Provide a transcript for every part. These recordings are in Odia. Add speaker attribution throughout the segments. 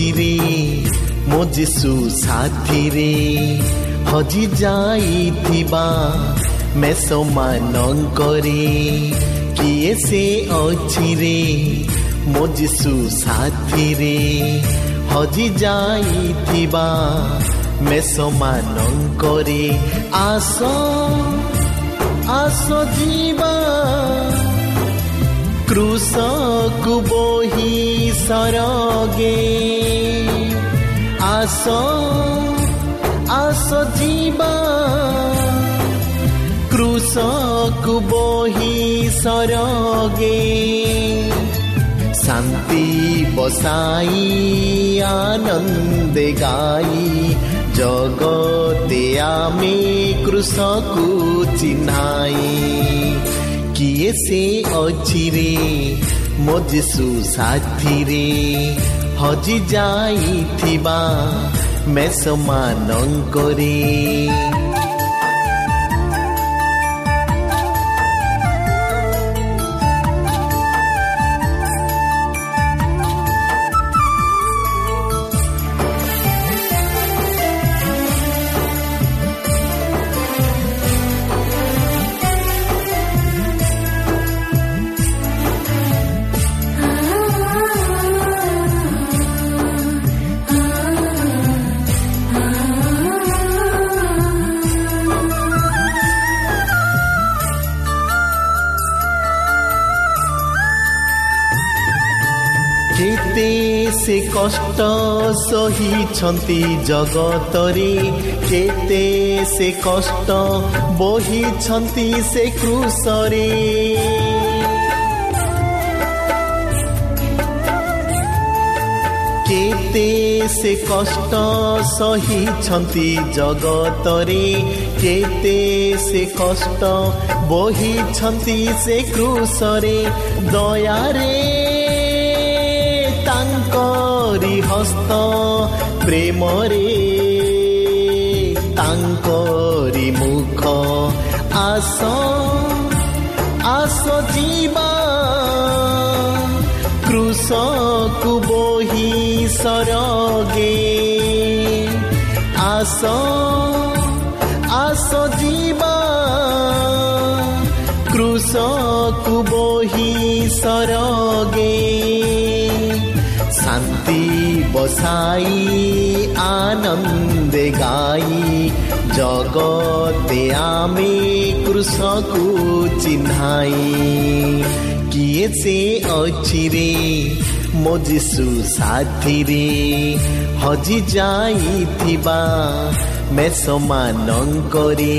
Speaker 1: ଅଛି ରେ ମୋ ଯୀଶୁ ସାଥିରେ ହଜି ଯାଇଥିବା ମେଷମାନଙ୍କରେ କିଏ ସେ ଅଛି ରେ ମୋ ଯୀଶୁ ସାଥିରେ ହଜି ଯାଇଥିବା ମେଷମାନଙ୍କରେ ଆସ ଆସ ଯିବା क्रुसक बोही सरगे। आस आस जीवा। क्रुसक बोही सरगे। शान्ति बसाई आनन्द गाई। जगते आमे कृषकु चिन्हाई। କିଏ ସେ ଅଛି ରେ ମୋ ଯୀଶୁ ସାଥିରେ ହଜି ଯାଇଥିବା ମେଷମାନଙ୍କରେ ସହିଛନ୍ତି ଜଗତରେ କେତେ ସେ କଷ୍ଟ ବହିଛନ୍ତି ସେ କୃଷରେ କେତେ ସେ କଷ୍ଟ ସହିଛନ୍ତି ଜଗତରେ କେତେ ସେ କଷ୍ଟ ବହିଛନ୍ତି ସେ କୃଷରେ ଦୟାରେ ତାଙ୍କରି ହସ୍ତ ପ୍ରେମରେ ତାଙ୍କରି ମୁଖ ଆସ ଆସ ଯିବା କୃଷକୁ ବୋହି ସରଗେ। ଆସ ଆସ ଯିବା କୃଷକୁ ବୋହି ସରଗେ। ଶାନ୍ତି ବସାଇ ଆନନ୍ଦେ ଗାଇ ଜଗତେ ଆମେ କୃଷକୁ ଚିହ୍ନାଇ। କିଏ ସେ ଅଛି ରେ ମୋ ଯୀଶୁ ସାଥିରେ? ହଜି ଯାଇଥିବା ମେଷମାନଙ୍କରେ।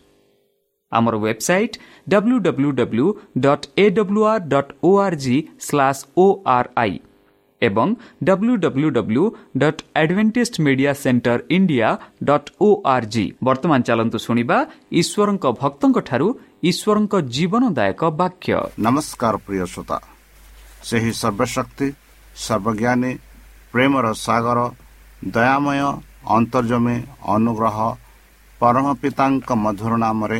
Speaker 2: ଆମର website W W W dot A W R dot O R G slash O R I ଏବଂ W W W dot Adventist Media Centre India dot O R G ବର୍ତ୍ତମାନ ଚାଲନ୍ତୁ ଶୁଣିବା ଈଶ୍ୱରଙ୍କ ଭକ୍ତଙ୍କଠାରୁ ଈଶ୍ୱରଙ୍କ ଜୀବନଦାୟକ ବାକ୍ୟ
Speaker 3: ନମସ୍କାର ପ୍ରିୟ ଶ୍ରୋତା ସେହି ସର୍ବଶକ୍ତି ସର୍ବଜ୍ଞାନୀ ପ୍ରେମର ସାଗର ଦୟାମୟ ଅନ୍ତର୍ଜମୀ ଅନୁଗ୍ରହ ପରମ ପିତାଙ୍କ ମଧୁର ନାମରେ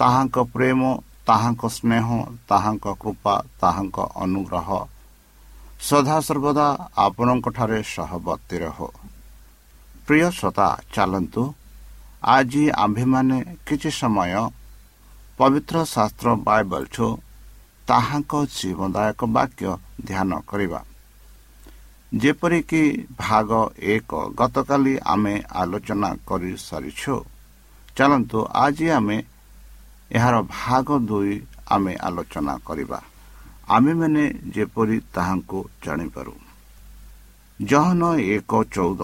Speaker 3: ତାହାଙ୍କ ପ୍ରେମ ତାହାଙ୍କ ସ୍ନେହ ତାହାଙ୍କ କୃପା ତାହାଙ୍କ ଅନୁଗ୍ରହ। ସଦାସର୍ବଦା ଆପଣଙ୍କଠାରେ ସହବର୍ତ୍ତୀ ରହ। ପ୍ରିୟ ଶ୍ରୋତା ଚାଲନ୍ତୁ। ଆଜି ଆମ୍ଭେମାନେ କିଛି ସମୟ ପବିତ୍ର ଶାସ୍ତ୍ର ବାଇବଲଠୁ ତାହାଙ୍କ ଜୀବନଦାୟକ ବାକ୍ୟ ଧ୍ୟାନ କରିବା। ଯେପରିକି ଭାଗ ଏକ ଗତକାଲି ଆମେ ଆଲୋଚନା କରିସାରିଛୁ ଚାଲନ୍ତୁ ଆଜି ଆମେ ଏହାର ଭାଗ ଦୁଇ ଆମେ ଆଲୋଚନା କରିବା। ଆମେମାନେ ଯେପରି ତାହାଙ୍କୁ ଜାଣିପାରୁ। ଜହନ ଏକ ଚଉଦ।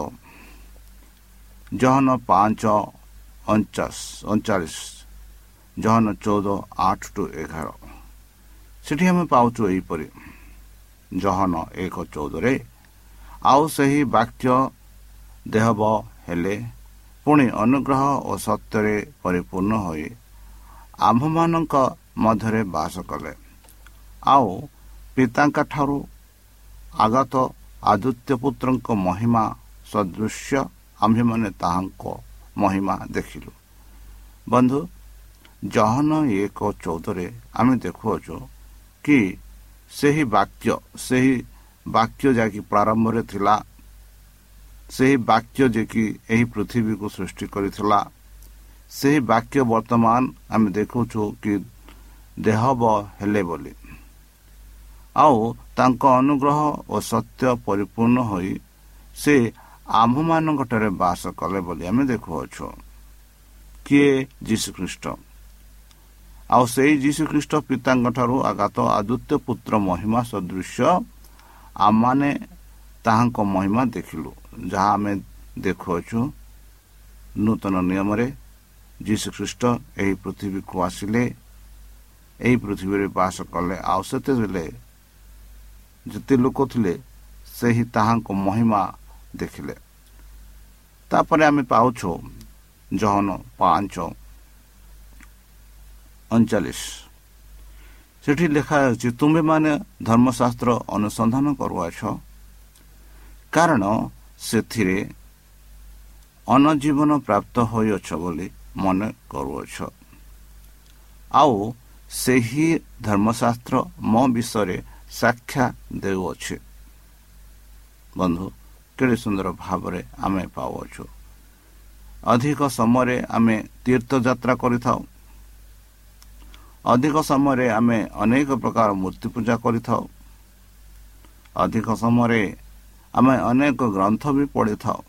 Speaker 3: ଜହନ ପାଞ୍ଚ ଅଣଚାଶ ଅଣଚାଳିଶ। ଜହନ ଚଉଦ ଆଠ ଟୁ ଏଗାର। ସେଠି ଆମେ ପାଉଛୁ ଏହିପରି। ଜହନ ଏକ ଚଉଦରେ ଆଉ ସେହି ବାକ୍ୟ ଦେହବ ହେଲେ ପୁଣି ଅନୁଗ୍ରହ ଓ ସତ୍ୟରେ ପରିପୂର୍ଣ୍ଣ ହୋଇ ଆମ୍ଭମାନଙ୍କ ମଧ୍ୟରେ ବାସ କଲେ। ଆଉ ପିତାଙ୍କଠାରୁ ଆଗତ ଆଦିତ୍ୟ ପୁତ୍ରଙ୍କ ମହିମା ସଦୃଶ୍ୟ ଆମ୍ଭେମାନେ ତାହାଙ୍କ ମହିମା ଦେଖିଲୁ। ବନ୍ଧୁ ଜହନ ଏକ ଚଉଦରେ ଆମେ ଦେଖୁଅଛୁ କି ସେହି ବାକ୍ୟ ସେହି ବାକ୍ୟ ଯାହାକି ପ୍ରାରମ୍ଭରେ ଥିଲା ସେହି ବାକ୍ୟ ଯେ କି ଏହି ପୃଥିବୀକୁ ସୃଷ୍ଟି କରିଥିଲା ସେହି ବାକ୍ୟ ବର୍ତ୍ତମାନ ଆମେ ଦେଖୁଛୁ କି ଦେହବ ହେଲେ ବୋଲି। ଆଉ ତାଙ୍କ ଅନୁଗ୍ରହ ଓ ସତ୍ୟ ପରିପୂର୍ଣ୍ଣ ହୋଇ ସେ ଆମ୍ଭମାନଙ୍କଠାରେ ବାସ କଲେ ବୋଲି ଆମେ ଦେଖୁଅଛୁ। କିଏ? ଯୀଶୁଖ୍ରୀଷ୍ଟ। ଆଉ ସେଇ ଯୀଶୁଖ୍ରୀଷ୍ଟ ପିତାଙ୍କଠାରୁ ଆଘାତ ଆଦିତ୍ୟ ପୁତ୍ର ମହିମା ସଦୃଶ୍ୟ ଆମମାନେ ତାହାଙ୍କ ମହିମା ଦେଖିଲୁ। ଯାହା ଆମେ ଦେଖୁଅଛୁ ନୂତନ ନିୟମରେ ଯୀଶୁଖ୍ରୀଷ୍ଟ ଏହି ପୃଥିବୀକୁ ଆସିଲେ ଏହି ପୃଥିବୀରେ ବାସ କଲେ ଆଉ ସେତେବେଳେ ଯେତେ ଲୋକ ଥିଲେ ସେହି ତାହାଙ୍କ ମହିମା ଦେଖିଲେ ତାପରେ ଆମେ ପାଉଛୁ ଜହନ ପାଞ୍ଚ ଅଣଚାଳିଶ ସେଠି ଲେଖା ହେଉଛି ତୁମ୍ଭେମାନେ ଧର୍ମଶାସ୍ତ୍ର ଅନୁସନ୍ଧାନ କରୁଅଛ କାରଣ ସେଥିରେ ଅନଜୀବନ ପ୍ରାପ୍ତ ହୋଇଅଛ ବୋଲି ମନେ କରୁଅଛ ଆଉ ସେହି ଧର୍ମଶାସ୍ତ୍ର ମୋ ବିଷୟରେ ସାକ୍ଷା ଦେଉଅଛି। ବନ୍ଧୁ କେଡ଼େ ସୁନ୍ଦର ଭାବରେ ଆମେ ପାଉଅଛୁ। ଅଧିକ ସମୟରେ ଆମେ ତୀର୍ଥଯାତ୍ରା କରିଥାଉ। ଅଧିକ ସମୟରେ ଆମେ ଅନେକ ପ୍ରକାର ମୂର୍ତ୍ତି ପୂଜା କରିଥାଉ। ଅଧିକ ସମୟରେ ଆମେ ଅନେକ ଗ୍ରନ୍ଥ ବି ପଢ଼ିଥାଉ।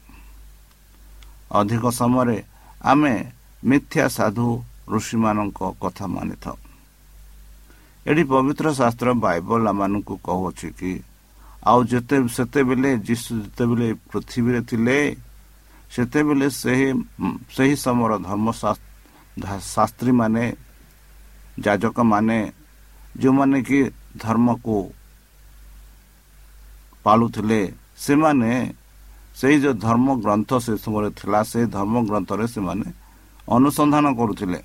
Speaker 3: ଅଧିକ ସମୟରେ ଆମେ ମିଥ୍ୟା ସାଧୁ ଋଷିମାନଙ୍କ କଥା ମାନିଥାଉ। ଏଠି ପବିତ୍ର ଶାସ୍ତ୍ର ବାଇବଲ ଆମମାନଙ୍କୁ କହୁଅଛି କି ଆଉ ଯେତେ ସେତେବେଳେ ଯୀଶୁ ଯେତେବେଳେ ପୃଥିବୀରେ ଥିଲେ ସେତେବେଳେ ସେହି ସେହି ସମୟର ଧର୍ମ ଶାସ୍ତ୍ରୀମାନେ ଯାଜକମାନେ ଯେଉଁମାନେ କି ଧର୍ମକୁ ପାଳୁଥିଲେ ସେମାନେ ସେଇ ଯେଉଁ ଧର୍ମ ଗ୍ରନ୍ଥ ସେ ସମୟରେ ଥିଲା ସେଇ ଧର୍ମ ଗ୍ରନ୍ଥରେ ସେମାନେ ଅନୁସନ୍ଧାନ କରୁଥିଲେ।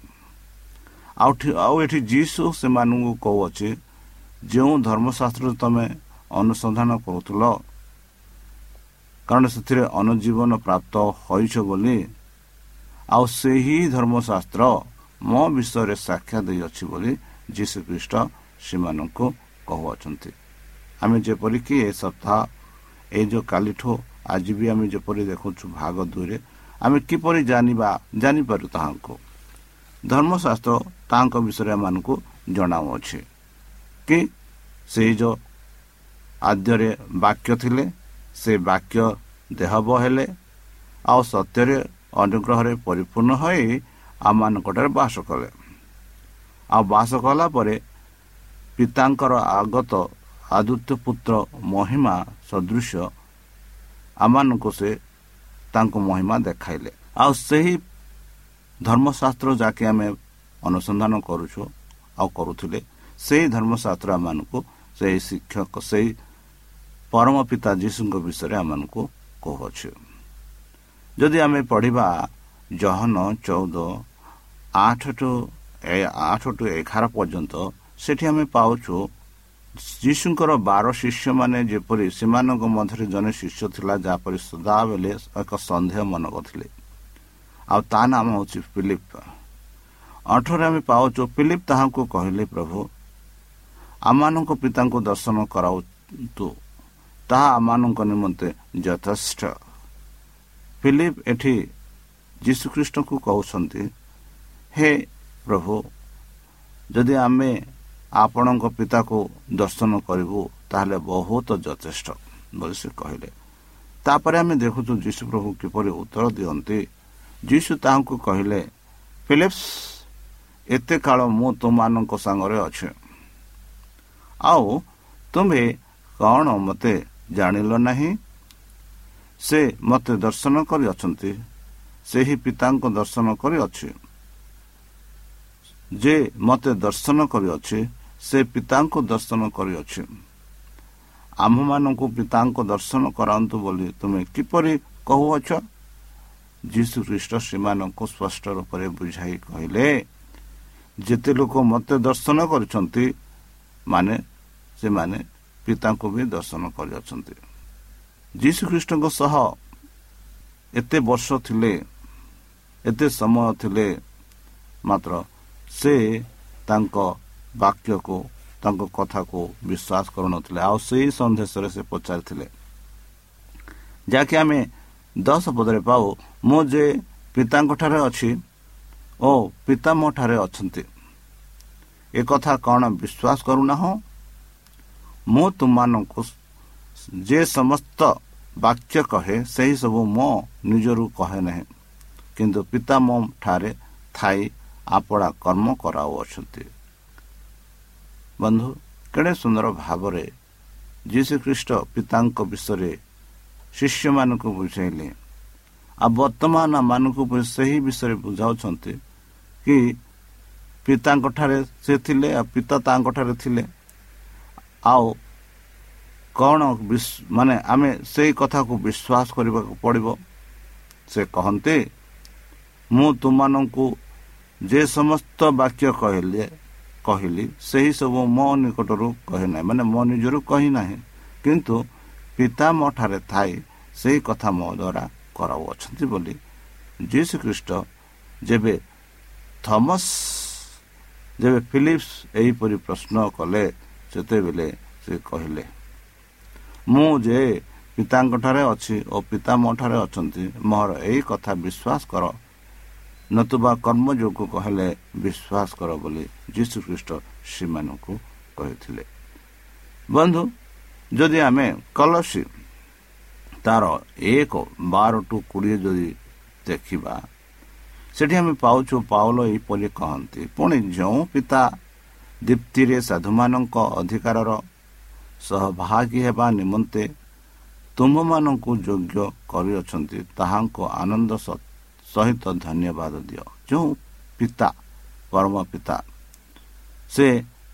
Speaker 3: ଆଉ ଆଉ ଏଠି ଯିଶୁ ସେମାନଙ୍କୁ କହୁଅଛି ଯେଉଁ ଧର୍ମଶାସ୍ତ୍ରରେ ତମେ ଅନୁସନ୍ଧାନ କରୁଥିଲ କାରଣ ସେଥିରେ ଅନୁଜୀବନ ପ୍ରାପ୍ତ ହୋଇଛ ବୋଲି ଆଉ ସେହି ଧର୍ମଶାସ୍ତ୍ର ମୋ ବିଷୟରେ ସାକ୍ଷା ଦେଇଅଛି ବୋଲି ଯୀଶୁଖ୍ରୀଷ୍ଟ ସେମାନଙ୍କୁ କହୁଅଛନ୍ତି। ଆମେ ଯେପରିକି ଏ ସପ୍ତାହ ଏଇ ଯେଉଁ କାଲିଠୁ ଆଜି ବି ଆମେ ଯେପରି ଦେଖୁଛୁ ଭାଗ ଦୁଇରେ ଆମେ କିପରି ଜାଣିବା ଜାଣିପାରୁ ତାହାଙ୍କୁ ଧର୍ମଶାସ୍ତ୍ର ତାଙ୍କ ବିଷୟରେ ଏମାନଙ୍କୁ ଜଣାଉଅଛି କି ସେଇ ଯେଉଁ ଆଦ୍ୟରେ ବାକ୍ୟ ଥିଲେ ସେ ବାକ୍ୟ ଦେହବ ହେଲେ ଆଉ ସତ୍ୟରେ ଅନୁଗ୍ରହରେ ପରିପୂର୍ଣ୍ଣ ହୋଇ ଆମମାନଙ୍କଠାରେ ବାସ କଲେ। ଆଉ ବାସ କଲା ପରେ ପିତାଙ୍କର ଆଗତ ଆଦିତ୍ୟ ପୁତ୍ର ମହିମା ସଦୃଶ ଆମମାନଙ୍କୁ ସେ ତାଙ୍କୁ ମହିମା ଦେଖାଇଲେ। ଆଉ ସେହି ଧର୍ମଶାସ୍ତ୍ର ଯାହାକି ଆମେ ଅନୁସନ୍ଧାନ କରୁଛୁ ଆଉ କରୁଥିଲେ ସେହି ଧର୍ମଶାସ୍ତ୍ର ଆମମାନଙ୍କୁ ସେହି ଶିକ୍ଷକ ସେହି ପରମ ପିତା ଯୀଶୁଙ୍କ ବିଷୟରେ ଆମମାନଙ୍କୁ କହୁଅଛୁ। ଯଦି ଆମେ ପଢ଼ିବା ଜହନ ଚଉଦ ଆଠ ଟୁ ଆଠ ଟୁ ଏଗାର ପର୍ଯ୍ୟନ୍ତ ସେଠି ଆମେ ପାଉଛୁ ଯୀଶୁଙ୍କର ବାର ଶିଷ୍ୟମାନେ ଯେପରି ସେମାନଙ୍କ ମଧ୍ୟରେ ଜଣେ ଶିଷ୍ୟ ଥିଲା ଯାହାପରି ସଦାବେଳେ ଏକ ସନ୍ଦେହ ମନ କରିଥିଲେ ଆଉ ତା ନାମ ହେଉଛି ଫିଲିପ। ଅଠରେ ଆମେ ପାଉଛୁ ଫିଲିପ ତାହାଙ୍କୁ କହିଲେ ପ୍ରଭୁ ଆମମାନଙ୍କ ପିତାଙ୍କୁ ଦର୍ଶନ କରାଉନ୍ତୁ ତାହା ଆମମାନଙ୍କ ନିମନ୍ତେ ଯଥେଷ୍ଟ। ଫିଲିପ ଏଠି ଯୀଶୁଖ୍ରୀଷ୍ଟଙ୍କୁ କହୁଛନ୍ତି ହେ ପ୍ରଭୁ ଯଦି ଆମେ ଆପଣଙ୍କ ପିତାକୁ ଦର୍ଶନ କରିବୁ ତାହେଲେ ବହୁତ ଯଥେଷ୍ଟ ବୋଲି ସେ କହିଲେ। ତାପରେ ଆମେ ଦେଖୁଛୁ ଯୀଶୁ ପ୍ରଭୁ କିପରି ଉତ୍ତର ଦିଅନ୍ତି। ଯୀଶୁ ତାହାଙ୍କୁ କହିଲେ ଫିଲିପ୍ସ ଏତେ କାଳ ମୁଁ ତୁମମାନଙ୍କ ସାଙ୍ଗରେ ଅଛି। ଆଉ ତୁମେ କ'ଣ ମୋତେ ଜାଣିଲ ନାହିଁ? ସେ ମୋତେ ଦର୍ଶନ କରିଅଛନ୍ତି ସେହି ପିତାଙ୍କ ଦର୍ଶନ କରିଅଛି ଯେ ମୋତେ ଦର୍ଶନ କରିଅଛି ସେ ପିତାଙ୍କୁ ଦର୍ଶନ କରିଅଛି। ଆମ୍ଭମାନଙ୍କୁ ପିତାଙ୍କ ଦର୍ଶନ କରାନ୍ତୁ ବୋଲି ତୁମେ କିପରି କହୁଅଛ? ଯୀଶୁ ଖ୍ରୀଷ୍ଟ ସେମାନଙ୍କୁ ସ୍ପଷ୍ଟ ରୂପରେ ବୁଝାଇ କହିଲେ ଯେତେ ଲୋକ ମୋତେ ଦର୍ଶନ କରିଛନ୍ତି ମାନେ ସେମାନେ ପିତାଙ୍କୁ ବି ଦର୍ଶନ କରିଅଛନ୍ତି। ଯୀଶୁ ଖ୍ରୀଷ୍ଟଙ୍କ ସହ ଏତେ ବର୍ଷ ଥିଲେ ଏତେ ସମୟ ଥିଲେ ମାତ୍ର ସେ ତାଙ୍କ ବାକ୍ୟକୁ ତାଙ୍କ କଥାକୁ ବିଶ୍ୱାସ କରୁନଥିଲେ। ଆଉ ସେହି ସନ୍ଦେଶରେ ସେ ପଚାରିଥିଲେ ଯାହାକି ଆମେ ଦଶ ପଦରେ ପାଉ ମୁଁ ଯେ ପିତାଙ୍କଠାରେ ଅଛି ଓ ପିତା ମୋ ଠାରେ ଅଛନ୍ତି ଏ କଥା କ'ଣ ବିଶ୍ୱାସ କରୁନାହୁଁ? ମୁଁ ତୁମମାନଙ୍କୁ ଯେ ସମସ୍ତ ବାକ୍ୟ କହେ ସେହି ସବୁ ମୋ ନିଜରୁ କହେ ନାହିଁ। କିନ୍ତୁ ପିତା ମୋ ଠାରେ ଥାଇ ଆପଣା କର୍ମ କରାଉଅଛନ୍ତି। ବନ୍ଧୁ କେଡ଼େ ସୁନ୍ଦର ଭାବରେ ଯୀଶୁଖ୍ରୀଷ୍ଟ ପିତାଙ୍କ ବିଷୟରେ ଶିଷ୍ୟମାନଙ୍କୁ ବୁଝାଇଲେ। ଆଉ ବର୍ତ୍ତମାନ ଆମମାନଙ୍କୁ ସେହି ବିଷୟରେ ବୁଝାଉଛନ୍ତି କି ପିତାଙ୍କଠାରେ ସେ ଥିଲେ ଆଉ ପିତା ତାଙ୍କଠାରେ ଥିଲେ। ଆଉ କ'ଣ ମାନେ ଆମେ ସେଇ କଥାକୁ ବିଶ୍ୱାସ କରିବାକୁ ପଡ଼ିବ? ସେ କହନ୍ତି ମୁଁ ତୁମମାନଙ୍କୁ ଯେ ସମସ୍ତ ବାକ୍ୟ କହିଲେ କହିଲି ସେହି ସବୁ ମୋ ନିକଟରୁ କହି ନାହିଁ। ମାନେ ମୋ ନିଜରୁ କହି ନାହିଁ। କିନ୍ତୁ ପିତା ମୋ ଠାରେ ଥାଇ ସେହି କଥା ମୋ ଦ୍ୱାରା କରାଉଅଛନ୍ତି ବୋଲି ଯୀଶୁ ଖ୍ରୀଷ୍ଟ ଯେବେ ଥମସ୍ ଯେବେ ଫିଲିପ୍ସ ଏହିପରି ପ୍ରଶ୍ନ କଲେ ସେତେବେଳେ ସେ କହିଲେ ମୁଁ ଯେ ପିତାଙ୍କଠାରେ ଅଛି ଓ ପିତା ମୋ ଠାରେ ଅଛନ୍ତି ମୋର ଏହି କଥା ବିଶ୍ୱାସ କର ନତୁବା କର୍ମ ଯୋଗ କହିଲେ ବିଶ୍ୱାସ କର ବୋଲି ଯୀଶୁଖ୍ରୀଷ୍ଟ ସେମାନଙ୍କୁ କହିଥିଲେ। ବନ୍ଧୁ ଯଦି ଆମେ କଲସି ତାର ଏକ ବାର ଟୁ କୋଡ଼ିଏ ଯଦି ଦେଖିବା ସେଠି ଆମେ ପାଉଛୁ ପାଉଲ ଏହିପରି କହନ୍ତି ପୁଣି ଯେଉଁ ପିତା ଦୀପ୍ତିରେ ସାଧୁମାନଙ୍କ ଅଧିକାରର ସହଭାଗୀ ହେବା ନିମନ୍ତେ ତୁମମାନଙ୍କୁ ଯୋଗ୍ୟ କରିଅଛନ୍ତି ତାହାଙ୍କ ଆନନ୍ଦ ସତ୍ୟ ସହିତ ଧନ୍ୟବାଦ ଦିଅ ଯେଉଁ ପିତା ପରମ ପିତା ସେ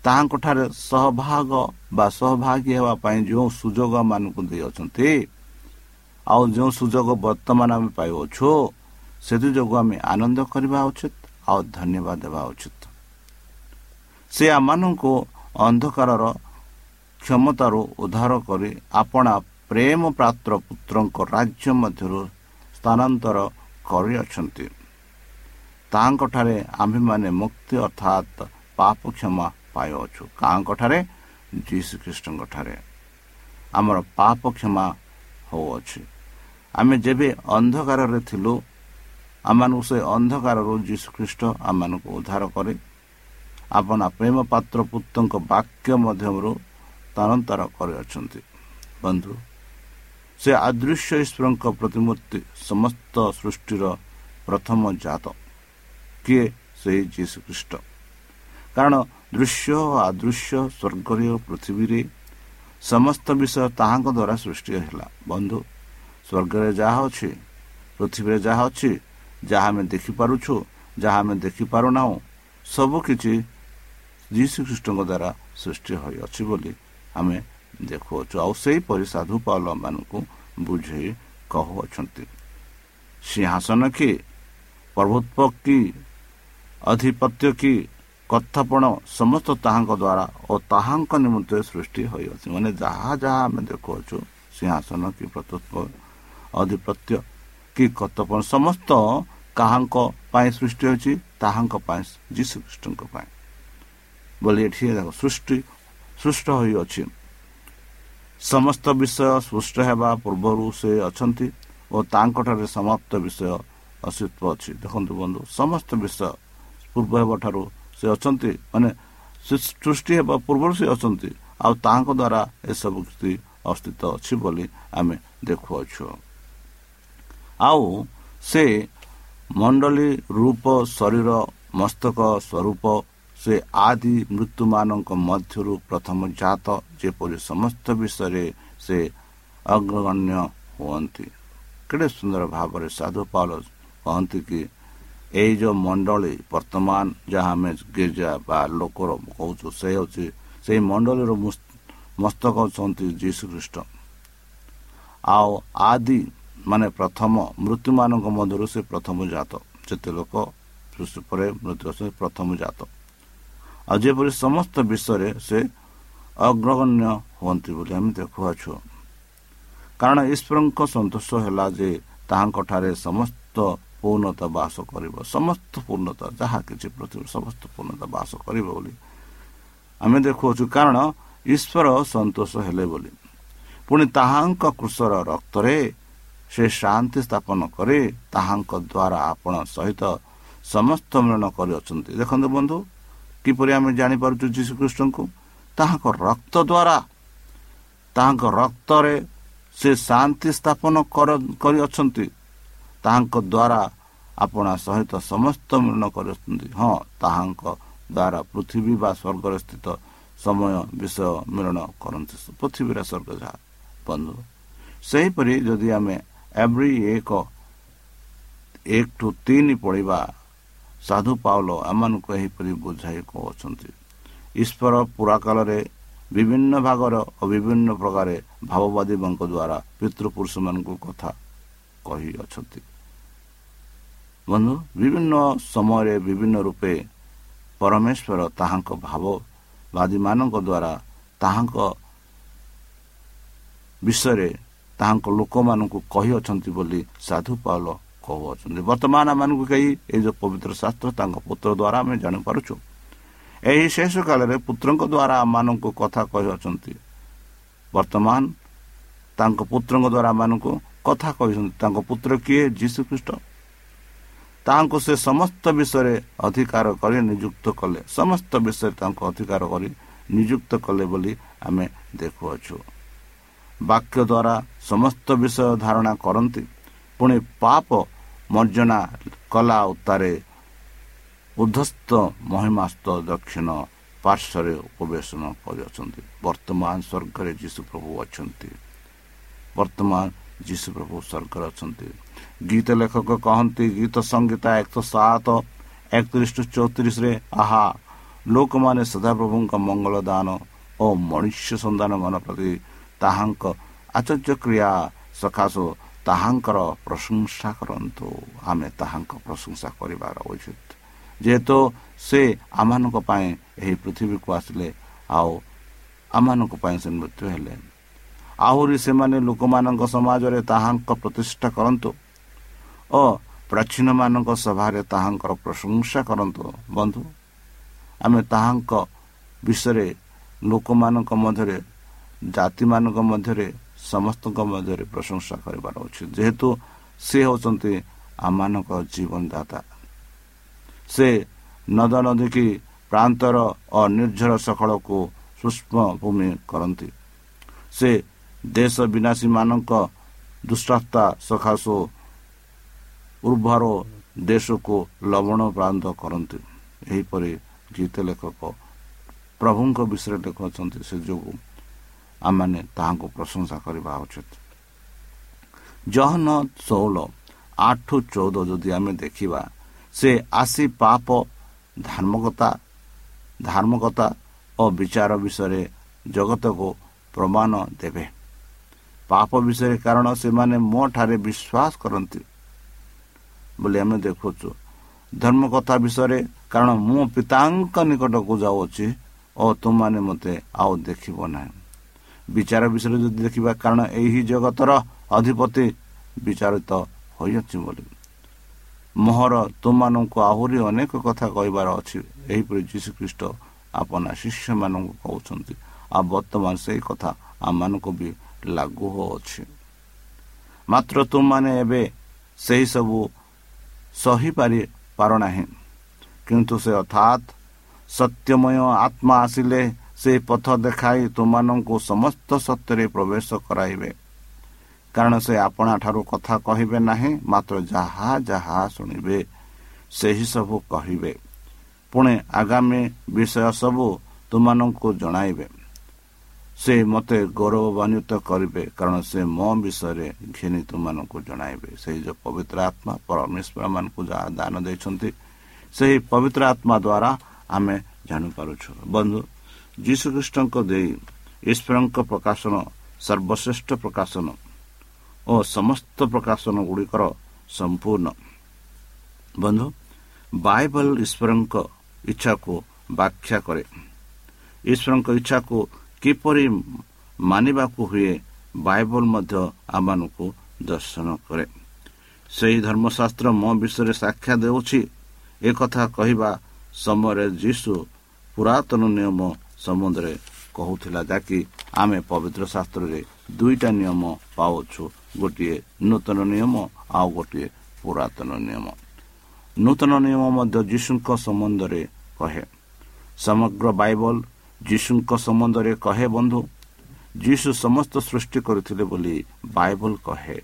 Speaker 3: ତାହାଙ୍କଠାରେ ସହଭାଗ ବା ସହଭାଗୀ ହେବା ପାଇଁ ଯେଉଁ ସୁଯୋଗ ମାନଙ୍କୁ ଦେଇଅଛନ୍ତି ଆଉ ଯେଉଁ ସୁଯୋଗ ବର୍ତ୍ତମାନ ଆମେ ପାଇଅଛୁ ସେଥିଯୋଗୁଁ ଆମେ ଆନନ୍ଦ କରିବା ଉଚିତ ଆଉ ଧନ୍ୟବାଦ ଦେବା ଉଚିତ ସେ ଆମମାନଙ୍କୁ ଅନ୍ଧକାରର କ୍ଷମତାରୁ ଉଦ୍ଧାର କରି ଆପଣା ପ୍ରେମ ପ୍ରାପ୍ତ ପୁତ୍ରଙ୍କ ରାଜ୍ୟ ମଧ୍ୟରୁ ସ୍ଥାନାନ୍ତର କରିଅଛନ୍ତି। ତାହାଙ୍କଠାରେ ଆମ୍ଭେମାନେ ମୁକ୍ତି ଅର୍ଥାତ୍ ପାପ କ୍ଷମା ପାଇଅଛୁ। କାହାଙ୍କଠାରେ? ଯୀଶୁ ଖ୍ରୀଷ୍ଟଙ୍କ ଠାରେ ଆମର ପାପ କ୍ଷମା ହେଉଅଛି। ଆମେ ଯେବେ ଅନ୍ଧକାରରେ ଥିଲୁ ଆମମାନଙ୍କୁ ସେ ଅନ୍ଧକାରରୁ ଯୀଶୁଖ୍ରୀଷ୍ଟ ଆମମାନଙ୍କୁ ଉଦ୍ଧାର କରେ ଆପଣ ପ୍ରେମ ପାତ୍ର ପୁତ୍ରଙ୍କ ବାକ୍ୟ ମଧ୍ୟରୁ ସ୍ଥାନାନ୍ତର କରିଅଛନ୍ତି। ବନ୍ଧୁ ସେ ଆଦୃଶ୍ୟ ଈଶ୍ୱରଙ୍କ ପ୍ରତିମୂର୍ତ୍ତି ସମସ୍ତ ସୃଷ୍ଟିର ପ୍ରଥମ ଜାତ। କିଏ? ସେହି ଯୀଶୁଖ୍ରୀଷ୍ଟ। କାରଣ ଦୃଶ୍ୟ ଓ ଆଦୃଶ୍ୟ ସ୍ୱର୍ଗୀୟ ପୃଥିବୀରେ ସମସ୍ତ ବିଷୟ ତାହାଙ୍କ ଦ୍ୱାରା ସୃଷ୍ଟି ହେଲା। ବନ୍ଧୁ ସ୍ୱର୍ଗରେ ଯାହା ଅଛି ପୃଥିବୀରେ ଯାହା ଅଛି ଯାହା ଆମେ ଦେଖିପାରୁଛୁ ଯାହା ଆମେ ଦେଖିପାରୁନାହୁଁ ସବୁକିଛି ଯୀଶୁଖ୍ରୀଷ୍ଟଙ୍କ ଦ୍ୱାରା ସୃଷ୍ଟି ହୋଇଅଛି ବୋଲି ଆମେ ଦେଖୁଅଛୁ ଆଉ ସେହିପରି ସାଧୁ ପାଉଲମାନଙ୍କୁ ବୁଝେଇ କହୁଅଛନ୍ତି ସିଂହାସନ କି ପ୍ରଭୁତ୍ୱ କି ଅଧିପତ୍ୟ କି କଥାପଣ ସମସ୍ତ ତାହାଙ୍କ ଦ୍ୱାରା ଓ ତାହାଙ୍କ ନିମନ୍ତେ ସୃଷ୍ଟି ହୋଇଅଛି। ମାନେ ଯାହା ଯାହା ଆମେ ଦେଖୁଅଛୁ ସିଂହାସନ କି ପ୍ରତତ୍ଵ ଅଧିପତ୍ୟ କି କର୍ତ୍ତବ୍ୟ ସମସ୍ତ କାହାଙ୍କ ପାଇଁ ସୃଷ୍ଟି ହେଉଛି ତାହାଙ୍କ ପାଇଁ ଯୀଶୁଖ୍ରୀଷ୍ଟଙ୍କ ପାଇଁ। ବୋଲି ଏଠି ସୃଷ୍ଟି ସୃଷ୍ଟ ହୋଇଅଛି। ସମସ୍ତ ବିଷୟ ସୃଷ୍ଟ ହେବା ପୂର୍ବରୁ ସେ ଅଛନ୍ତି ଓ ତାଙ୍କଠାରେ ସମାପ୍ତ ବିଷୟ ଅସ୍ତିତ୍ୱ ଅଛି। ଦେଖନ୍ତୁ ବନ୍ଧୁ ସମସ୍ତ ବିଷୟ ପୂର୍ବ ହେବା ଠାରୁ ସେ ଅଛନ୍ତି ମାନେ ସୃଷ୍ଟି ହେବା ପୂର୍ବରୁ ସେ ଅଛନ୍ତି ଆଉ ତାଙ୍କ ଦ୍ୱାରା ଏସବୁ କିଛି ଅସ୍ତିତ୍ୱ ଅଛି ବୋଲି ଆମେ ଦେଖୁଅଛୁ। ଆଉ ସେ ମଣ୍ଡଳୀ ରୂପ ଶରୀର ମସ୍ତକ ସ୍ୱରୂପ ସେ ଆଦି ମୃତ୍ୟୁମାନଙ୍କ ମଧ୍ୟରୁ ପ୍ରଥମ ଜାତ ଯେପରି ସମସ୍ତ ବିଷୟରେ ସେ ଅଗ୍ରଗଣ୍ୟ ହୁଅନ୍ତି। କେଡ଼େ ସୁନ୍ଦର ଭାବରେ ସାଧୁ ପାଲ କହନ୍ତି କି ଏଇ ଯେଉଁ ମଣ୍ଡଳୀ ବର୍ତ୍ତମାନ ଯାହା ଆମେ ଗିର୍ଜା ବା ଲୋକର କହୁଛୁ ସେ ହେଉଛି ସେଇ ମଣ୍ଡଳୀର ମସ୍ତକ ଅଛନ୍ତି ଯୀଶୁଖ୍ରୀଷ୍ଟ। ଆଉ ଆଦି ମାନେ ପ୍ରଥମ ମୃତ୍ୟୁମାନଙ୍କ ମଧ୍ୟରୁ ସେ ପ୍ରଥମ ଜାତ। ଯେତେ ଲୋକ ପରେ ମୃତ୍ୟୁ ପ୍ରଥମ ଜାତ। ଆଉ ଯେପରି ସମସ୍ତ ବିଷୟରେ ସେ ଅଗ୍ରଗଣ୍ୟ ହୁଅନ୍ତି ବୋଲି ଆମେ ଦେଖୁଅଛୁ। କାରଣ ଈଶ୍ୱରଙ୍କ ସନ୍ତୋଷ ହେଲା ଯେ ତାହାଙ୍କଠାରେ ସମସ୍ତ ପୂର୍ଣ୍ଣତା ବାସ କରିବ ସମସ୍ତ ପୂର୍ଣ୍ଣତା ଯାହା କିଛି ପୃଥିବୀ ସମସ୍ତ ପୂର୍ଣ୍ଣତା ବାସ କରିବ ବୋଲି ଆମେ ଦେଖୁଅଛୁ। କାରଣ ଈଶ୍ୱର ସନ୍ତୋଷ ହେଲେ ବୋଲି ପୁଣି ତାହାଙ୍କ କୃଷର ରକ୍ତରେ ସେ ଶାନ୍ତି ସ୍ଥାପନ କରି ତାହାଙ୍କ ଦ୍ୱାରା ଆପଣ ସହିତ ସମସ୍ତ ମିଳନ କରିଅଛନ୍ତି। ଦେଖନ୍ତୁ ବନ୍ଧୁ କିପରି ଆମେ ଜାଣିପାରୁଛୁ ଯୀଶୁଖ୍ରୀଷ୍ଟଙ୍କୁ? ତାହାଙ୍କ ରକ୍ତ ଦ୍ୱାରା। ତାହାଙ୍କ ରକ୍ତରେ ସେ ଶାନ୍ତି ସ୍ଥାପନ କରିଅଛନ୍ତି। ତାହାଙ୍କ ଦ୍ୱାରା ଆପଣା ସହିତ ସମସ୍ତ ମିଳନ କରିଅଛନ୍ତି। ହଁ ତାହାଙ୍କ ଦ୍ୱାରା ପୃଥିବୀ ବା ସ୍ୱର୍ଗରେ ସ୍ଥିତ ସମୟ ବିଷୟ ମିଳନ କରନ୍ତି ପୃଥିବୀର ସ୍ୱର୍ଗ ଯାହା। ବନ୍ଧୁ ସେହିପରି ଯଦି ଆମେ ଏଭ୍ରି ଏକ ଏକ ଟୁ ତିନି ପଢ଼ିବା ସାଧୁ ପାଉଲ ଏମାନଙ୍କୁ ଏହିପରି ବୁଝାଇ କହୁଛନ୍ତି। ଈଶ୍ୱର ପୁରା କାଳରେ ବିଭିନ୍ନ ଭାଗର ଓ ବିଭିନ୍ନ ପ୍ରକାର ଭାବବାଦୀଙ୍କ ଦ୍ୱାରା ପିତୃପୁରୁଷମାନଙ୍କୁ କଥା କହିଅଛନ୍ତି। ବନ୍ଧୁ ବିଭିନ୍ନ ସମୟରେ ବିଭିନ୍ନ ରୂପେ ପରମେଶ୍ୱର ତାହାଙ୍କ ଭାବବାଦୀମାନଙ୍କ ଦ୍ୱାରା ତାହାଙ୍କ ବିଷୟରେ ତାହାଙ୍କ ଲୋକମାନଙ୍କୁ କହିଅଛନ୍ତି ବୋଲି ସାଧୁ ପାଉଲ କହୁଅଛନ୍ତି ବର୍ତ୍ତମାନ ଆମମାନଙ୍କୁ କେହି ଏଇ ଯେଉଁ ପବିତ୍ର ଶାସ୍ତ୍ର ତାଙ୍କ ପୁତ୍ର ଦ୍ୱାରା ଆମେ ଜାଣିପାରୁଛୁ ଏହି ଶେଷ କାଳରେ ପୁତ୍ରଙ୍କ ଦ୍ୱାରା ଆମମାନଙ୍କୁ କଥା କହିଅଛନ୍ତି ବର୍ତ୍ତମାନ ତାଙ୍କ ପୁତ୍ରଙ୍କ ଦ୍ୱାରା ଆମମାନଙ୍କୁ କଥା କହିଛନ୍ତି ତାଙ୍କ ପୁତ୍ର କିଏ ଯୀଶୁ ଖ୍ରୀଷ୍ଟ ତାହାଙ୍କୁ ସେ ସମସ୍ତ ବିଷୟରେ ଅଧିକାର କରି ନିଯୁକ୍ତ କଲେ ସମସ୍ତ ବିଷୟରେ ତାଙ୍କୁ ଅଧିକାର କରି ନିଯୁକ୍ତ କଲେ ବୋଲି ଆମେ ଦେଖୁଅଛୁ ବାକ୍ୟ ଦ୍ୱାରା ସମସ୍ତ ବିଷୟ ଧାରଣା କରନ୍ତି ପୁଣି ପାପ ମର୍ଜନା କଲା ଉତ୍ତାରେ ଉଦ୍ଧସ୍ତ ମହିମାସ୍ତ ଦକ୍ଷିଣ ପାର୍ଶ୍ୱରେ ଉପବେଶନ କରିଅଛନ୍ତି ବର୍ତ୍ତମାନ ସ୍ୱର୍ଗରେ ଯୀଶୁ ପ୍ରଭୁ ଅଛନ୍ତି ବର୍ତ୍ତମାନ ଯୀଶୁ ପ୍ରଭୁ ସ୍ୱର୍ଗରେ ଅଛନ୍ତି ଗୀତ ଲେଖକ କହନ୍ତି ଗୀତ ସଂଗୀତା ଏକଶହ ସାତ ଏକତିରିଶ ଚଉତିରିଶରେ ଆହା ଲୋକମାନେ ସଦାପ୍ରଭୁଙ୍କ ମଙ୍ଗଳ ଦାନ ଓ ମନୁଷ୍ୟ ସନ୍ଧାନ ମନ ପ୍ରତି ତାହାଙ୍କ ଆଚର୍ଯ୍ୟ କ୍ରିୟା ସକାଶୁ ତାହାଙ୍କର ପ୍ରଶଂସା କରନ୍ତୁ। ଆମେ ତାହାଙ୍କ ପ୍ରଶଂସା କରିବାର ଉଚିତ। ଯେହେତୁ ସେ ଆମମାନଙ୍କ ପାଇଁ ଏହି ପୃଥିବୀକୁ ଆସିଲେ ଆଉ ଆମମାନଙ୍କ ପାଇଁ ସେ ମୃତ୍ୟୁ ହେଲେ। ଆହୁରି ସେମାନେ ଲୋକମାନଙ୍କ ସମାଜରେ ତାହାଙ୍କ ପ୍ରତିଷ୍ଠା କରନ୍ତୁ ଓ ପ୍ରାଚୀନମାନଙ୍କ ସଭାରେ ତାହାଙ୍କର ପ୍ରଶଂସା କରନ୍ତୁ। ବନ୍ଧୁ ଆମେ ତାହାଙ୍କ ବିଷୟରେ ଲୋକମାନଙ୍କ ମଧ୍ୟରେ ଜାତିମାନଙ୍କ ମଧ୍ୟରେ ସମସ୍ତଙ୍କ ମଧ୍ୟରେ ପ୍ରଶଂସା କରିବାର ଅଛି। ଯେହେତୁ ସେ ହେଉଛନ୍ତି ଆମମାନଙ୍କ ଜୀବନଦାତା। ସେ ନଦ ନଦୀ କି ପ୍ରାନ୍ତର ଓ ନିର୍ଝର ସକଳକୁ ସୂକ୍ଷ୍ମ ଭୂମି କରନ୍ତି। ସେ ଦେଶ ବିନାଶୀମାନଙ୍କ ଦୁଷ୍ଟତା ସକାଶୁ ଉର୍ବର ଦେଶକୁ ଲବଣ ପ୍ରାନ୍ତ କରନ୍ତି। ଏହିପରି ଗୀତ ଲେଖକ ପ୍ରଭୁଙ୍କ ବିଷୟରେ ଲେଖୁଛନ୍ତି ସେ ଯୋଗୁଁ। ଆମମାନେ ତାହାଙ୍କୁ ପ୍ରଶଂସା କରିବା ଉଚିତ ଜହନ ଷୋହଳ ଆଠ ଚଉଦ ଯଦି ଆମେ ଦେଖିବା ସେ ଆସି ପାପ ଧାର୍ମକତା ଧାର୍ମକତା ଓ ବିଚାର ବିଷୟରେ ଜଗତକୁ ପ୍ରମାଣ ଦେବେ। ପାପ ବିଷୟରେ କାରଣ ସେମାନେ ମୋ ଠାରେ ବିଶ୍ୱାସ କରନ୍ତି ବୋଲି ଆମେ ଦେଖୁଛୁ। ଧର୍ମ କଥା ବିଷୟରେ କାରଣ ମୁଁ ପିତାଙ୍କ ନିକଟକୁ ଯାଉଅଛି ଓ ତୁମମାନେ ମୋତେ ଆଉ ଦେଖିବ ନାହିଁ। ବିଚାର ବିଷୟରେ ଯଦି ଦେଖିବା କାରଣ ଏହି ଜଗତର ଅଧିପତି ବିଚାରିତ ହୋଇଅଛି ବୋଲି। ମୋହର ତୁମମାନଙ୍କୁ ଆହୁରି ଅନେକ କଥା କହିବାର ଅଛି। ଏହିପରି ଯୀଶୁଖ୍ରୀଷ୍ଟ ଆପଣ ଶିଷ୍ୟମାନଙ୍କୁ କହୁଛନ୍ତି ଆଉ ବର୍ତ୍ତମାନ ସେହି କଥା ଆମମାନଙ୍କୁ ବି ଲାଗୁ ହେଉଅଛି ମାତ୍ର ତୁମମାନେ ଏବେ ସେହି ସବୁ ସହିପାରି ପାରୁନାହିଁ। କିନ୍ତୁ ସେ ଅର୍ଥାତ୍ ସତ୍ୟମୟ ଆତ୍ମା ଆସିଲେ ସେ ପଥ ଦେଖାଇ ତୁମମାନଙ୍କୁ ସମସ୍ତ ସତ୍ୟରେ ପ୍ରବେଶ କରାଇବେ। କାରଣ ସେ ଆପଣା ଠାରୁ କଥା କହିବେ ନାହିଁ ମାତ୍ର ଯାହା ଯାହା ଶୁଣିବେ ସେହି ସବୁ କହିବେ। ପୁଣି ଆଗାମୀ ବିଷୟ ସବୁ ତୁମମାନଙ୍କୁ ଜଣାଇବେ। ସେ ମୋତେ ଗୌରବାନ୍ୱିତ କରିବେ କାରଣ ସେ ମୋ ବିଷୟରେ ଘେନି ତୁମମାନଙ୍କୁ ଜଣାଇବେ। ସେହି ଯେଉଁ ପବିତ୍ର ଆତ୍ମା ପରମେଶ୍ୱର ମାନଙ୍କୁ ଯାହା ଦାନ ଦେଇଛନ୍ତି ସେହି ପବିତ୍ର ଆତ୍ମା ଦ୍ୱାରା ଆମେ ଜାଣିପାରୁଛୁ। ବନ୍ଧୁ ଯୀଶୁଖ୍ରୀଷ୍ଟଙ୍କ ଦେଇ ଈଶ୍ୱରଙ୍କ ପ୍ରକାଶନ ସର୍ବଶ୍ରେଷ୍ଠ ପ୍ରକାଶନ ଓ ସମସ୍ତ ପ୍ରକାଶନ ଗୁଡ଼ିକର ସମ୍ପୂର୍ଣ୍ଣ। ବନ୍ଧୁ ବାଇବଲ ଈଶ୍ୱରଙ୍କ ଇଚ୍ଛାକୁ ବ୍ୟାଖ୍ୟା କରେ। ଈଶ୍ୱରଙ୍କ ଇଚ୍ଛାକୁ କିପରି ମାନିବାକୁ ହୁଏ ବାଇବଲ ମଧ୍ୟ ଆମମାନଙ୍କୁ ଦର୍ଶନ କରେ। ସେହି ଧର୍ମଶାସ୍ତ୍ର ମୋ ବିଷୟରେ ସାକ୍ଷା ଦେଉଛି। ଏକଥା କହିବା ସମୟରେ ଯୀଶୁ ପୁରାତନ ନିୟମ ସମ୍ବନ୍ଧରେ କହୁଥିଲା ଯାକି ଆମେ ପବିତ୍ର ଶାସ୍ତ୍ରରେ ଦୁଇଟା ନିୟମ ପାଉଛୁ ଗୋଟିଏ ନୂତନ ନିୟମ ଆଉ ଗୋଟିଏ ପୁରାତନ ନିୟମ। ନୂତନ ନିୟମ ମଧ୍ୟ ଯୀଶୁଙ୍କ ସମ୍ବନ୍ଧରେ କହେ। ସମଗ୍ର ବାଇବଲ ଯୀଶୁଙ୍କ ସମ୍ବନ୍ଧରେ କହେ ବନ୍ଧୁ। ଯୀଶୁ ସମସ୍ତ ସୃଷ୍ଟି କରିଥିଲେ ବୋଲି ବାଇବଲ କହେ।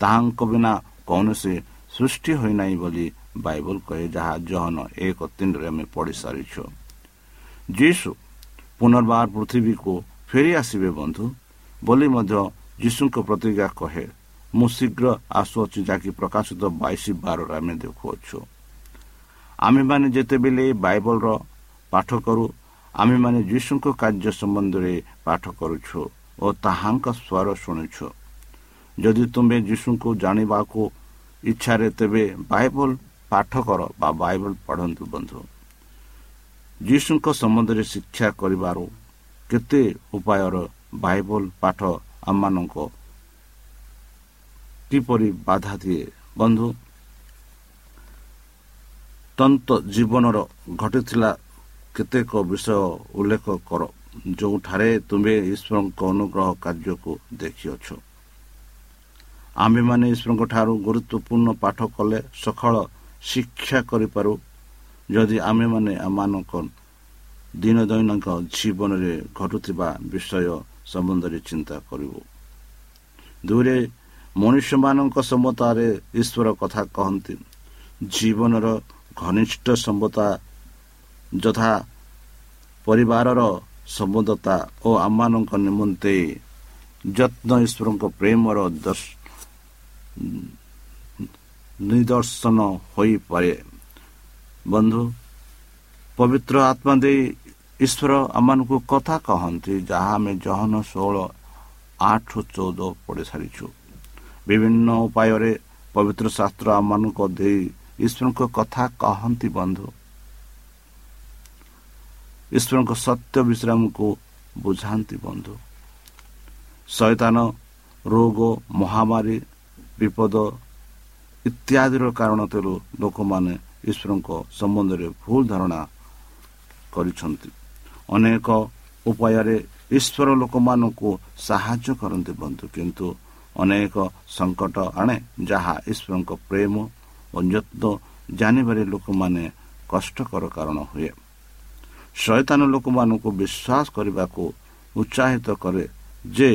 Speaker 3: ତାହାଙ୍କ ବିନା କୌଣସି ସୃଷ୍ଟି ହୋଇନାହିଁ ବୋଲି ବାଇବଲ କହେ ଯାହା ଜହନ ଏକ ତିନିରେ ଆମେ ପଢ଼ି ସାରିଛୁ ଯୀଶୁ ପୁନର୍ବାର ପୃଥିବୀକୁ ଫେରି ଆସିବେ ବନ୍ଧୁ ବୋଲି ମଧ୍ୟ ଯୀଶୁଙ୍କ ପ୍ରତିଜ୍ଞା କହେ ମୁଁ ଶୀଘ୍ର ଆସୁଅଛି ଯାହାକି ପ୍ରକାଶିତ ବାଇଶ ବାରରେ ଆମେ ଦେଖୁଅଛୁ। ଆମେମାନେ ଯେତେବେଳେ ବାଇବଲର ପାଠ କରୁ ଆମେମାନେ ଯୀଶୁଙ୍କ କାର୍ଯ୍ୟ ସମ୍ବନ୍ଧରେ ପାଠ କରୁଛୁ ଓ ତାହାଙ୍କ ସ୍ୱର ଶୁଣୁଛୁ। ଯଦି ତୁମେ ଯୀଶୁଙ୍କୁ ଜାଣିବାକୁ ଇଚ୍ଛାରେ ତେବେ ବାଇବଲ ପାଠ କର ବା ବାଇବଲ ପଢ଼ନ୍ତୁ ବନ୍ଧୁ। ଯୀଶୁଙ୍କ ସମ୍ବନ୍ଧରେ ଶିକ୍ଷା କରିବାରୁ କେତେ ଉପାୟର ବାଇବଲ ପାଠ ଆମମାନଙ୍କ କିପରି ବାଧା ଦିଏ? ବନ୍ଧୁ ତନ୍ତ ଜୀବନର ଘଟିଥିଲା କେତେକ ବିଷୟ ଉଲ୍ଲେଖ କର ଯେଉଁଠାରେ ତୁମେ ଈଶ୍ୱରଙ୍କ ଅନୁଗ୍ରହ କାର୍ଯ୍ୟକୁ ଦେଖିଅଛ। ଆମ୍ଭେମାନେ ଈଶ୍ୱରଙ୍କ ଠାରୁ ଗୁରୁତ୍ୱପୂର୍ଣ୍ଣ ପାଠ କଲେ ସକାଳ ଶିକ୍ଷା କରିପାରୁ ଯଦି ଆମେମାନେ ଆମମାନଙ୍କ ଦିନ ଦୈନିକ ଜୀବନରେ ଘଟୁଥିବା ବିଷୟ ସମ୍ବନ୍ଧରେ ଚିନ୍ତା କରିବୁ। ଦୁଇରେ ମନୁଷ୍ୟମାନଙ୍କ ସମ୍ମତାରେ ଈଶ୍ୱର କଥା କହନ୍ତି। ଜୀବନର ଘନିଷ୍ଠ ସମ୍ମତା ଯଥା ପରିବାରର ସମ୍ବନ୍ଧତା ଓ ଆମମାନଙ୍କ ନିମନ୍ତେ ଯତ୍ନ ଈଶ୍ୱରଙ୍କ ପ୍ରେମର ନିଦର୍ଶନ ହୋଇପାରେ। ବନ୍ଧୁ ପବିତ୍ର ଆତ୍ମା ଦେଇ ଈଶ୍ୱର ଆମମାନଙ୍କୁ କଥା କହନ୍ତି ଯାହା ଆମେ ଜହନ ଷୋହଳ ଆଠ ଚଉଦ ପଢ଼ି ସାରିଛୁ। ବିଭିନ୍ନ ଉପାୟରେ ପବିତ୍ର ଶାସ୍ତ୍ର ଆମମାନଙ୍କ ଦେଇ ଈଶ୍ୱରଙ୍କ କଥା କହନ୍ତି ବନ୍ଧୁ। ଈଶ୍ୱରଙ୍କ ସତ୍ୟ ବିଶ୍ରାମକୁ ବୁଝାନ୍ତି ବନ୍ଧୁ। ଶୈତାନ ରୋଗ ମହାମାରୀ ବିପଦ ଇତ୍ୟାଦିର କାରଣ ତେରୁ ଲୋକମାନେ ଈଶ୍ୱରଙ୍କ ସମ୍ବନ୍ଧରେ ଭୁଲ ଧାରଣା କରିଛନ୍ତି। ଅନେକ ଉପାୟରେ ଈଶ୍ୱର ଲୋକମାନଙ୍କୁ ସାହାଯ୍ୟ କରନ୍ତି ବନ୍ଧୁ କିନ୍ତୁ ଅନେକ ସଙ୍କଟ ଆଣେ ଯାହା ଈଶ୍ୱରଙ୍କ ପ୍ରେମ ଓ ଯତ୍ନ ଜାଣିବାରେ ଲୋକମାନେ କଷ୍ଟକର କାରଣ ହୁଏ। ଶୈତାନ ଲୋକମାନଙ୍କୁ ବିଶ୍ୱାସ କରିବାକୁ ଉତ୍ସାହିତ କରେ ଯେ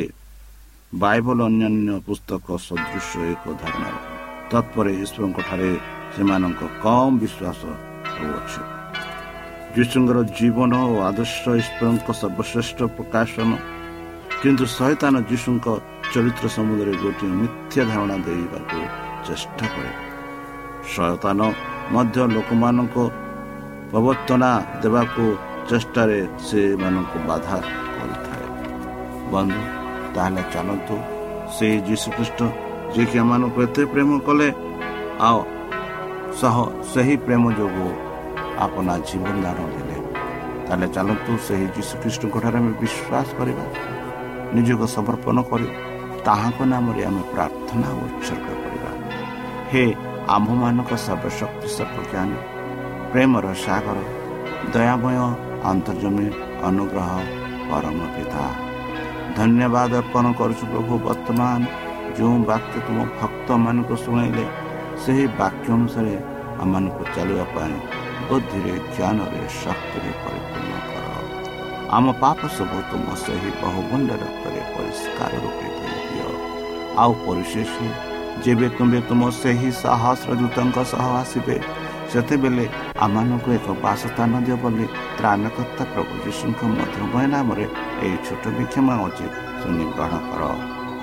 Speaker 3: ବାଇବଲ ଅନ୍ୟାନ୍ୟ ପୁସ୍ତକ ସଦୃଶ ଏକ ଧାରଣା। ତତ୍ପରେ ଈଶ୍ୱରଙ୍କଠାରେ ସେମାନଙ୍କ କମ୍ ବିଶ୍ୱାସ ହେଉଅଛି ଯୀଶୁଙ୍କର ଜୀବନ ଓ ଆଦର୍ଶ ଈଶ୍ୱରଙ୍କ ସର୍ବଶ୍ରେଷ୍ଠ ପ୍ରକାଶନ କିନ୍ତୁ ଶୈତାନ ଯୀଶୁଙ୍କ ଚରିତ୍ର ସମୁଦ୍ରରେ ଗୋଟିଏ ମିଥ୍ୟା ଧାରଣା ଦେବାକୁ ଚେଷ୍ଟା କରେ ଶୟତାନ ମଧ୍ୟ ଲୋକମାନଙ୍କ ପ୍ରବର୍ତ୍ତନା ଦେବାକୁ ଚେଷ୍ଟାରେ ସେମାନଙ୍କୁ ବାଧା କରିଥାଏ ବନ୍ଧୁ ତାହେଲେ ଚାଲନ୍ତୁ ସେଇ ଯୀଶୁଖ୍ରୀଷ୍ଟ ଯିଏକି ଆମମାନଙ୍କୁ ଏତେ ପ୍ରେମ କଲେ ଆଉ ସହ ସେହି ପ୍ରେମ ଯୋଗୁଁ ଆପଣା ଜୀବନ ଦାନ ଦେଲେ। ତାହେଲେ ଚାଲନ୍ତୁ ସେହି ଯୀଶୁଖ୍ରୀଷ୍ଟଙ୍କଠାରେ ଆମେ ବିଶ୍ୱାସ କରିବା। ନିଜକୁ ସମର୍ପଣ କରି ତାହାଙ୍କ ନାମରେ ଆମେ ପ୍ରାର୍ଥନା ଉତ୍ସର୍ଗ କରିବା। ହେ ଆମ୍ଭମାନଙ୍କ ସର୍ବଶକ୍ତି ସର୍ବଜ୍ଞାନୀ ପ୍ରେମର ସାଗର ଦୟାମୟ ଅନ୍ତର୍ଜମୀ ଅନୁଗ୍ରହ ପରମ ପିତା। ଧନ୍ୟବାଦ ଅର୍ପଣ କରୁଛୁ ପ୍ରଭୁ ବର୍ତ୍ତମାନ ଯେଉଁ ବାକ୍ୟ ତୁମ ଭକ୍ତମାନଙ୍କୁ ଶୁଣାଇଲେ। ସେହି ବାକ୍ୟ ଅନୁସାରେ ଆମମାନଙ୍କୁ ଚାଲିବା ପାଇଁ ବୁଦ୍ଧିରେ ଜ୍ଞାନରେ ଶକ୍ତିରେ ପରିପୂର୍ଣ୍ଣ କର। ଆମ ପାପ ସବୁ ତୁମ ସେହି ବହୁମୂଲ୍ୟ ରକ୍ତରେ ପରିଷ୍କାର ରୂପେ ଦିଅ। ଆଉ ପରିଶେଷ ଯେବେ ତୁମେ ତୁମ ସେହି ସହସ୍ର ଦୂତଙ୍କ ସହ ଆସିବେ ସେତେବେଳେ ଆମମାନଙ୍କୁ ଏକ ବାସସ୍ଥାନ ଦିଅ ବୋଲି ତ୍ରାଣକର୍ତ୍ତା ପ୍ରଭୁ ଯୀଶୁଙ୍କ ମଧୁମୟ ନାମରେ ଏହି ଛୋଟ ବିକ୍ଷମା ଅଛି ଶୁଣି ଗ୍ରହଣ କର।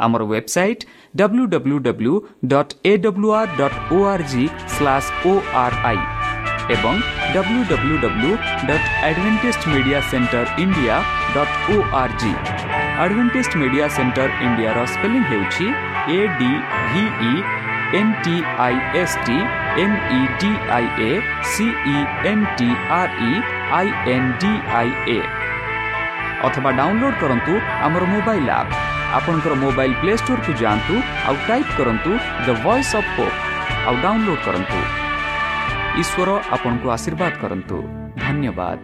Speaker 2: ଆମର website W W W dot A W R dot O R G slash O R I ଏବଂ W W W dot Adventist Media Centre India dot O R G Adventist Media Centre ଇଣ୍ଡିଆର ସ୍ପେଲିଂ ହେଉଛି A D V E N T I S T M E D I A C E N T R E I N D I A ଅଥବା ଡାଉନଲୋଡ୍ କରନ୍ତୁ ଆମର ମୋବାଇଲ୍ ଆପ୍ ଆପଣଙ୍କର ମୋବାଇଲ୍ ପ୍ଲେ ଷ୍ଟୋରକୁ ଯାଆନ୍ତୁ ଆଉ ଟାଇପ୍ କରନ୍ତୁ ଦ ଭଏସ୍ ଅଫ୍ ପୋପ୍ ଆଉ ଡାଉନଲୋଡ୍ କରନ୍ତୁ। ଈଶ୍ୱର ଆପଣଙ୍କୁ ଆଶୀର୍ବାଦ କରନ୍ତୁ। ଧନ୍ୟବାଦ।